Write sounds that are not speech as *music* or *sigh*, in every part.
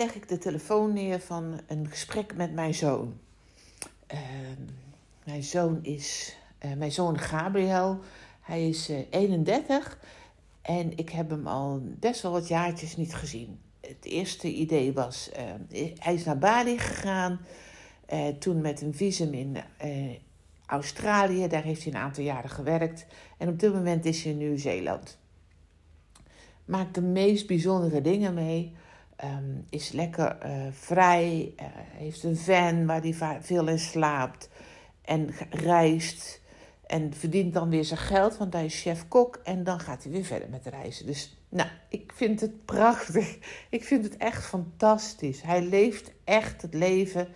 Leg ik de telefoon neer van een gesprek met mijn zoon. Ehm, mijn zoon is, uh, mijn zoon Gabriel, hij is 31 eh, en ik heb hem al best wel wat jaartjes niet gezien. Het eerste idee was, uh, hij is naar Bali gegaan, toen met een visum in Australië, daar heeft hij een aantal jaren gewerkt en op dit moment is hij in Nieuw-Zeeland. Maakt de meest bijzondere dingen mee. Ehm, is lekker uh, vrij, uh, heeft een van waar hij veel in slaapt en reist en verdient dan weer zijn geld, want hij is chef-kok en dan gaat hij weer verder met reizen. Dus nou, ik vind het prachtig. *laughs* Ik vind het echt fantastisch. Hij leeft echt het leven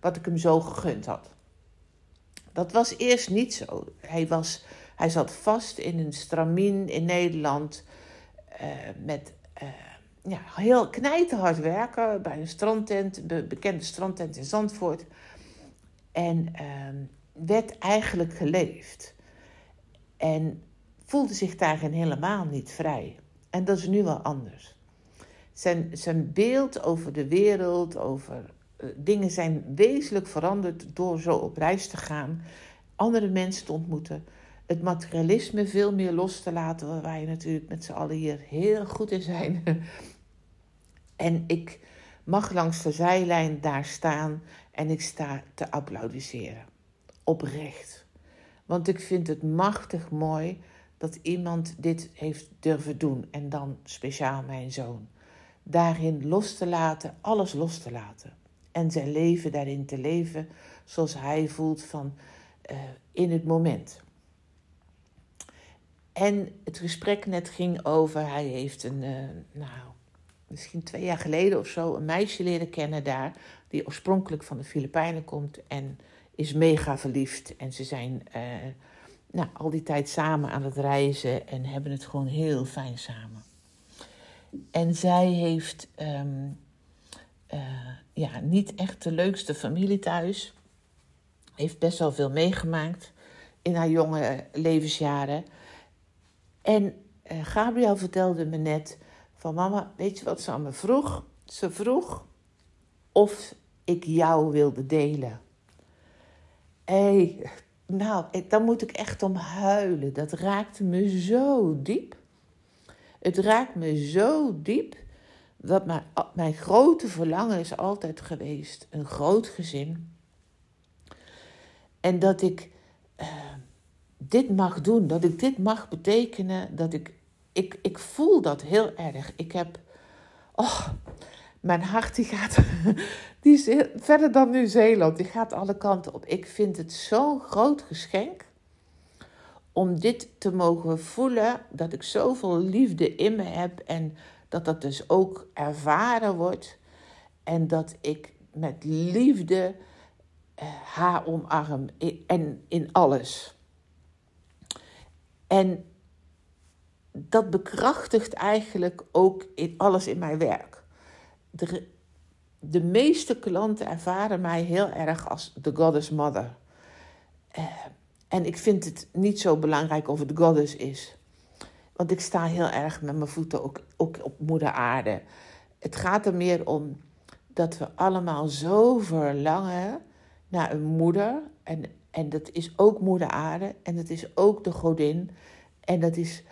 wat ik hem zo gegund had. Dat was eerst niet zo. Hij, was, hij zat vast in een stramien in Nederland uh, met ja, heel knijterhard werken bij een strandtent, be bekende strandtent in Zandvoort. En uh, werd eigenlijk geleefd. En voelde zich daarin helemaal niet vrij. En dat is nu wel anders. Zijn, zijn beeld over de wereld, over uh, dingen zijn wezenlijk veranderd door zo op reis te gaan, andere mensen te ontmoeten, het materialisme veel meer los te laten, waar je natuurlijk met z'n allen hier heel goed in zijn. *laughs* En ik mag langs de zijlijn daar staan en ik sta te applaudisseren. Oprecht. Want ik vind het machtig mooi dat iemand dit heeft durven doen. En dan speciaal mijn zoon. Daarin los te laten, alles los te laten. En zijn leven daarin te leven zoals hij voelt van uh, in het moment. En het gesprek net ging over, hij heeft een, uh, nou, misschien twee jaar geleden of zo een meisje leren kennen daar, die oorspronkelijk van de Filipijnen komt en is mega verliefd. En ze zijn uh, nou, al die tijd samen aan het reizen en hebben het gewoon heel fijn samen. En zij heeft um, uh, ja, niet echt de leukste familie thuis. Heeft best wel veel meegemaakt in haar jonge levensjaren. En uh, Gabriel vertelde me net van mama, weet je wat ze aan me vroeg? Ze vroeg of ik jou wilde delen. Hey, nou, dan moet ik echt om huilen. Dat raakte me zo diep. Het raakt me zo diep dat mijn, mijn grote verlangen is altijd geweest. Een groot gezin. En dat ik uh, dit mag doen, dat ik dit mag betekenen, dat ik ik, ik voel dat heel erg. Ik heb. Oh, mijn hart die gaat. *laughs* Die is verder dan Nieuw-Zeeland. Die gaat alle kanten op. Ik vind het zo'n groot geschenk. Om dit te mogen voelen. Dat ik zoveel liefde in me heb. En dat dat dus ook ervaren wordt. En dat ik met liefde uh, haar omarm. En in alles. En dat bekrachtigt eigenlijk ook alles in mijn werk. De, de meeste klanten ervaren mij heel erg als de goddess mother. Uh, en ik vind het niet zo belangrijk of het goddess is. Want ik sta heel erg met mijn voeten ook, ook op moeder aarde. Het gaat er meer om dat we allemaal zo verlangen naar een moeder. En, en dat is ook moeder aarde. En dat is ook de godin. En dat is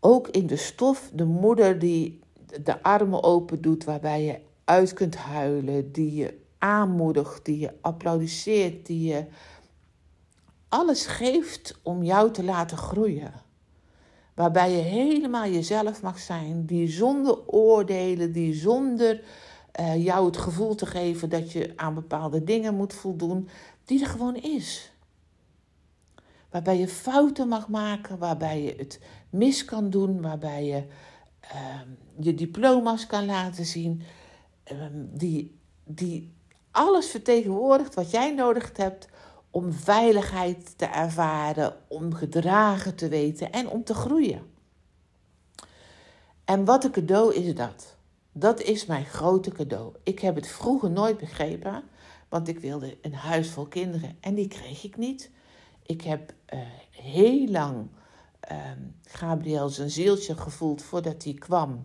ook in de stof de moeder die de armen open doet, waarbij je uit kunt huilen, die je aanmoedigt, die je applaudisseert, die je alles geeft om jou te laten groeien. Waarbij je helemaal jezelf mag zijn, die zonder oordelen, die zonder uh, jou het gevoel te geven dat je aan bepaalde dingen moet voldoen, die er gewoon is. Waarbij je fouten mag maken, waarbij je het mis kan doen, waarbij je ehm, je diploma's kan laten zien. Ehm, die, die alles vertegenwoordigt wat jij nodig hebt om veiligheid te ervaren, om gedragen te weten en om te groeien. En wat een cadeau is dat? Dat is mijn grote cadeau. Ik heb het vroeger nooit begrepen, want ik wilde een huis vol kinderen en die kreeg ik niet. Ik heb uh, heel lang uh, Gabriel zijn zieltje gevoeld voordat hij kwam.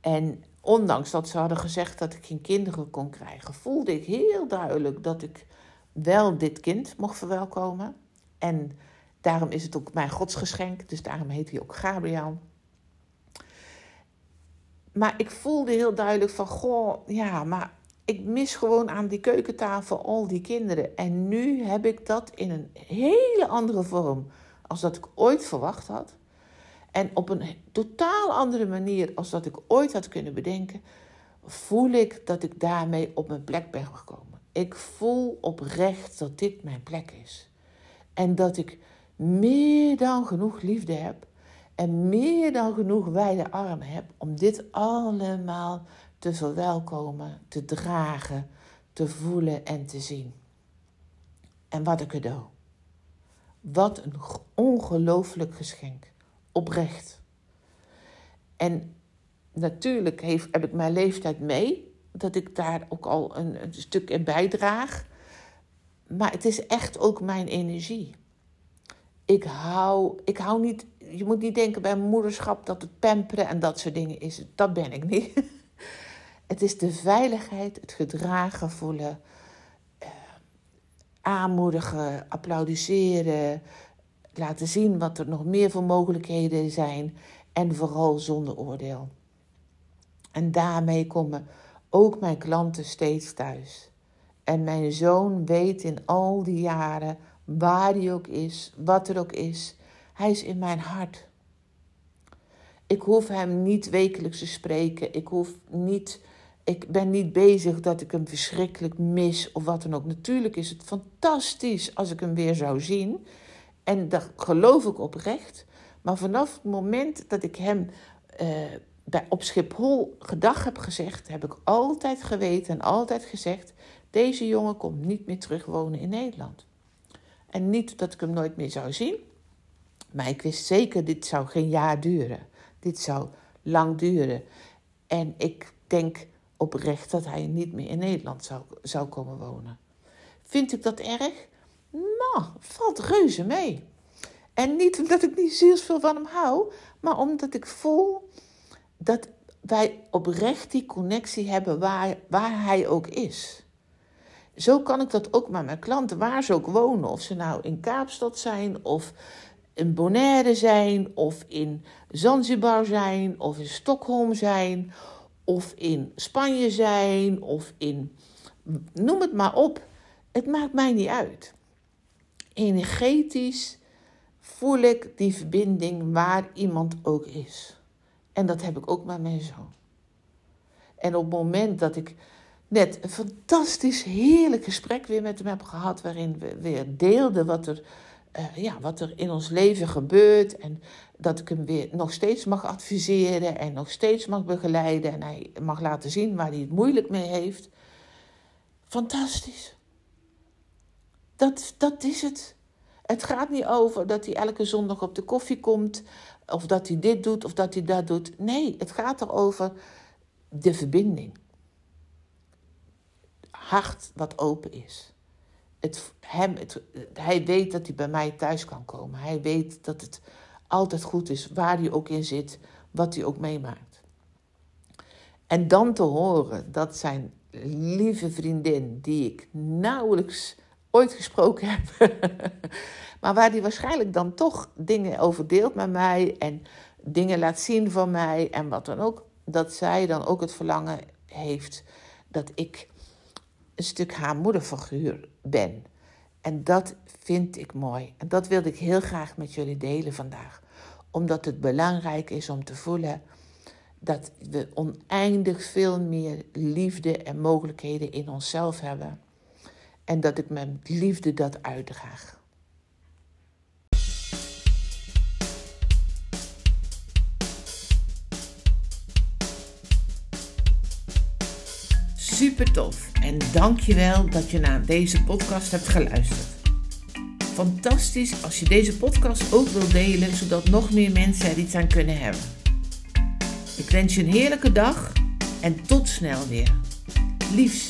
En ondanks dat ze hadden gezegd dat ik geen kinderen kon krijgen, voelde ik heel duidelijk dat ik wel dit kind mocht verwelkomen. En daarom is het ook mijn godsgeschenk, dus daarom heet hij ook Gabriel. Maar ik voelde heel duidelijk van, goh, ja, maar ik mis gewoon aan die keukentafel al die kinderen. En nu heb ik dat in een hele andere vorm als dat ik ooit verwacht had. En op een totaal andere manier als dat ik ooit had kunnen bedenken, voel ik dat ik daarmee op mijn plek ben gekomen. Ik voel oprecht dat dit mijn plek is. En dat ik meer dan genoeg liefde heb en meer dan genoeg wijde armen heb om dit allemaal te verwelkomen, te dragen, te voelen en te zien. En wat een cadeau. Wat een ongelooflijk geschenk. Oprecht. En natuurlijk heeft, heb ik mijn leeftijd mee, dat ik daar ook al een, stuk in bijdraag. Maar het is echt ook mijn energie. Ik hou, ik hou niet, je moet niet denken bij moederschap dat het pamperen en dat soort dingen is. Dat ben ik niet. *laughs* Het is de veiligheid, het gedragen voelen, eh, aanmoedigen, applaudisseren, laten zien wat er nog meer voor mogelijkheden zijn en vooral zonder oordeel. En daarmee komen ook mijn klanten steeds thuis. En mijn zoon weet in al die jaren waar hij ook is, wat er ook is. Hij is in mijn hart. Ik hoef hem niet wekelijks te spreken. Ik hoef niet ik ben niet bezig dat ik hem verschrikkelijk mis of wat dan ook. Natuurlijk is het fantastisch als ik hem weer zou zien. En dat geloof ik oprecht. Maar vanaf het moment dat ik hem uh, bij, op Schiphol gedag heb gezegd, heb ik altijd geweten en altijd gezegd: deze jongen komt niet meer terug wonen in Nederland. En niet dat ik hem nooit meer zou zien, maar ik wist zeker: dit zou geen jaar duren. Dit zou lang duren. En ik denk oprecht dat hij niet meer in Nederland zou, zou komen wonen. Vind ik dat erg? Nou, valt reuze mee. En niet omdat ik niet zielsveel van hem hou, maar omdat ik voel dat wij oprecht die connectie hebben waar, waar hij ook is. Zo kan ik dat ook met mijn klanten, waar ze ook wonen. Of ze nou in Kaapstad zijn, of in Bonaire zijn, of in Zanzibar zijn, of in Stockholm zijn, of in Spanje zijn of in noem het maar op. Het maakt mij niet uit. Energetisch voel ik die verbinding waar iemand ook is. En dat heb ik ook met mijn zoon. En op het moment dat ik net een fantastisch, heerlijk gesprek weer met hem heb gehad, waarin we weer deelden wat er uh, ja, wat er in ons leven gebeurt. En dat ik hem weer nog steeds mag adviseren en nog steeds mag begeleiden. En hij mag laten zien waar hij het moeilijk mee heeft. Fantastisch. Dat, dat is het. Het gaat niet over dat hij elke zondag op de koffie komt. Of dat hij dit doet of dat hij dat doet. Nee, het gaat erover de verbinding. Hart wat open is het, hem, het, hij weet dat hij bij mij thuis kan komen. Hij weet dat het altijd goed is, waar hij ook in zit, wat hij ook meemaakt. En dan te horen dat zijn lieve vriendin, die ik nauwelijks ooit gesproken heb, *laughs* maar waar hij waarschijnlijk dan toch dingen over deelt met mij en dingen laat zien van mij en wat dan ook, dat zij dan ook het verlangen heeft dat ik een stuk haar moederfiguur ben. En dat vind ik mooi. En dat wilde ik heel graag met jullie delen vandaag. Omdat het belangrijk is om te voelen dat we oneindig veel meer liefde en mogelijkheden in onszelf hebben. En dat ik met liefde dat uitdraag. Super tof en dank je wel dat je naar deze podcast hebt geluisterd. Fantastisch als je deze podcast ook wilt delen, zodat nog meer mensen er iets aan kunnen hebben. Ik wens je een heerlijke dag en tot snel weer. Liefs.